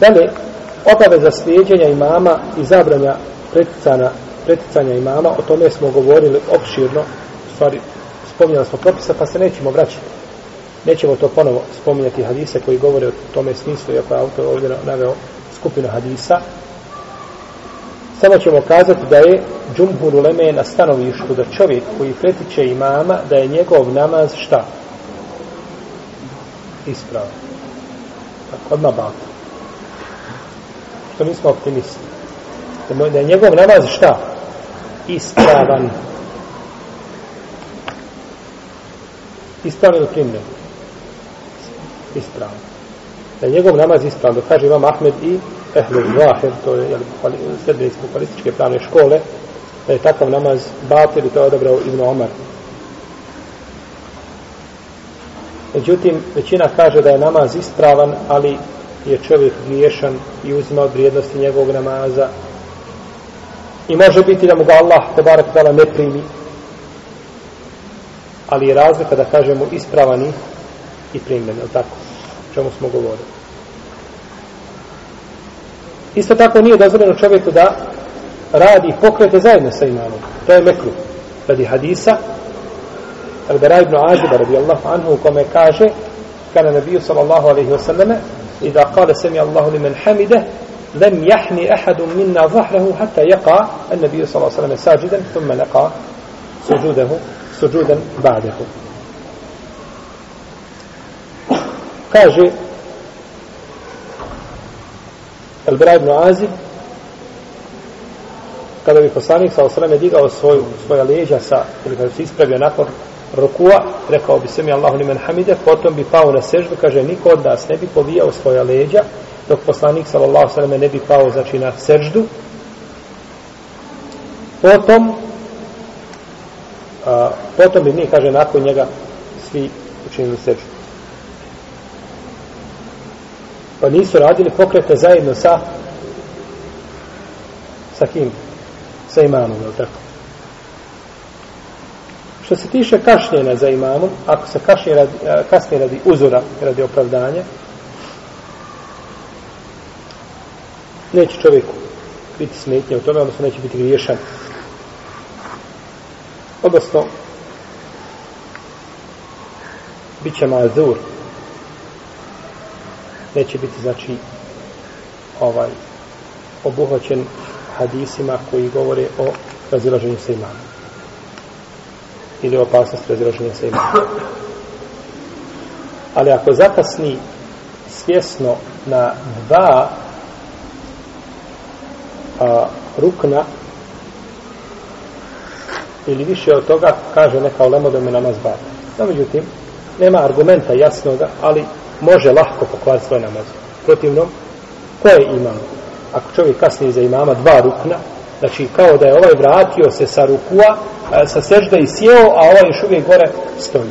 Dalje, obaveza slijedjenja imama i zabranja preticanja, preticanja imama, o tome smo govorili opširno, stvari spominjali smo propisa, pa se nećemo vraćati. Nećemo to ponovo spominjati hadise koji govore o tome smislu, iako je autor ovdje naveo skupinu hadisa. Samo ćemo kazati da je džumhur uleme na stanovištu da čovjek koji pretiče imama, da je njegov namaz šta? Ispravo. Tako, odmah bata. Što nismo optimisti. Da je njegov namaz šta? Ispravan. Ispravan ili primljen? Ispravan. Da je njegov namaz ispravan. Da kaže Imam Ahmed i Ehlul Zahir, to je jel, sredbenici bukvalističke pravne škole, da je takav namaz batir i to je odabrao Ibn Omar. Međutim, većina kaže da je namaz ispravan, ali je čovjek griješan i uzima od vrijednosti njegovog namaza. I može biti da mu ga Allah te barak dala ne primi. Ali je razlika da kažemo ispravani i primljen, je tako? O čemu smo govorili. Isto tako nije dozvoljeno čovjeku da radi pokrete zajedno sa imamom. To je mekru. Radi hadisa, Al-Bara ibn Aziba radijallahu anhu u kome kaže kada nabiju sallallahu alaihi wa sallame إذا قال سمع الله لمن حمده لم يحني أحد منا ظهره حتى يقع النبي صلى الله عليه وسلم ساجدا ثم لقى سجوده سجودا بعده. kaže Elbera ibn Azib kada bi poslanik sa osreme digao svoju, svoja leđa sa, ili kada se ispravio nakon rukua, rekao bi sami Allahu limen hamide, potom bi pao na seždu, kaže, niko od nas ne bi povijao svoja leđa, dok poslanik sallallahu sallam ne bi pao, znači, na seždu. Potom, a, potom bi mi, kaže, nakon njega svi učinili seždu. Pa nisu radili pokrete zajedno sa sa kim? Sa imamom, je li tako? Što se tiše kašnjenja za imamom, ako se kašnje radi, kasnije radi uzora, radi opravdanja, neće čovjeku biti smetnje u tome, odnosno neće biti griješan. Odnosno, bit će mazur. Neće biti, znači, ovaj, obuhvaćen hadisima koji govore o razilaženju sa imamom ili opasnost razilaženja sa imamom. Ali ako zakasni svjesno na dva a, rukna ili više od toga kaže neka olemo da me namaz bada. No, međutim, nema argumenta jasnoga, ali može lahko pokvariti svoj namaz. Protivno, ko je imam? Ako čovjek kasni za imama dva rukna, Znači, kao da je ovaj vratio se sa rukua, e, sa sežda i sjeo, a ovaj još uvijek gore stoji.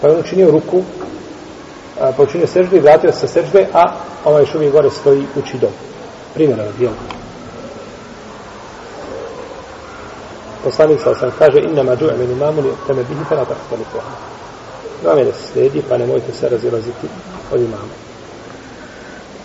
Pa je on učinio ruku, pa učinio seždu i vratio se sa sežde, a ovaj još uvijek gore stoji uči do. Primjer je dijelo. Poslanik sa osam kaže, inna ma džu'e imamu mamuni, teme bihi fe natak stali pohana. Vam je da se sledi, pa nemojte se razilaziti od imama.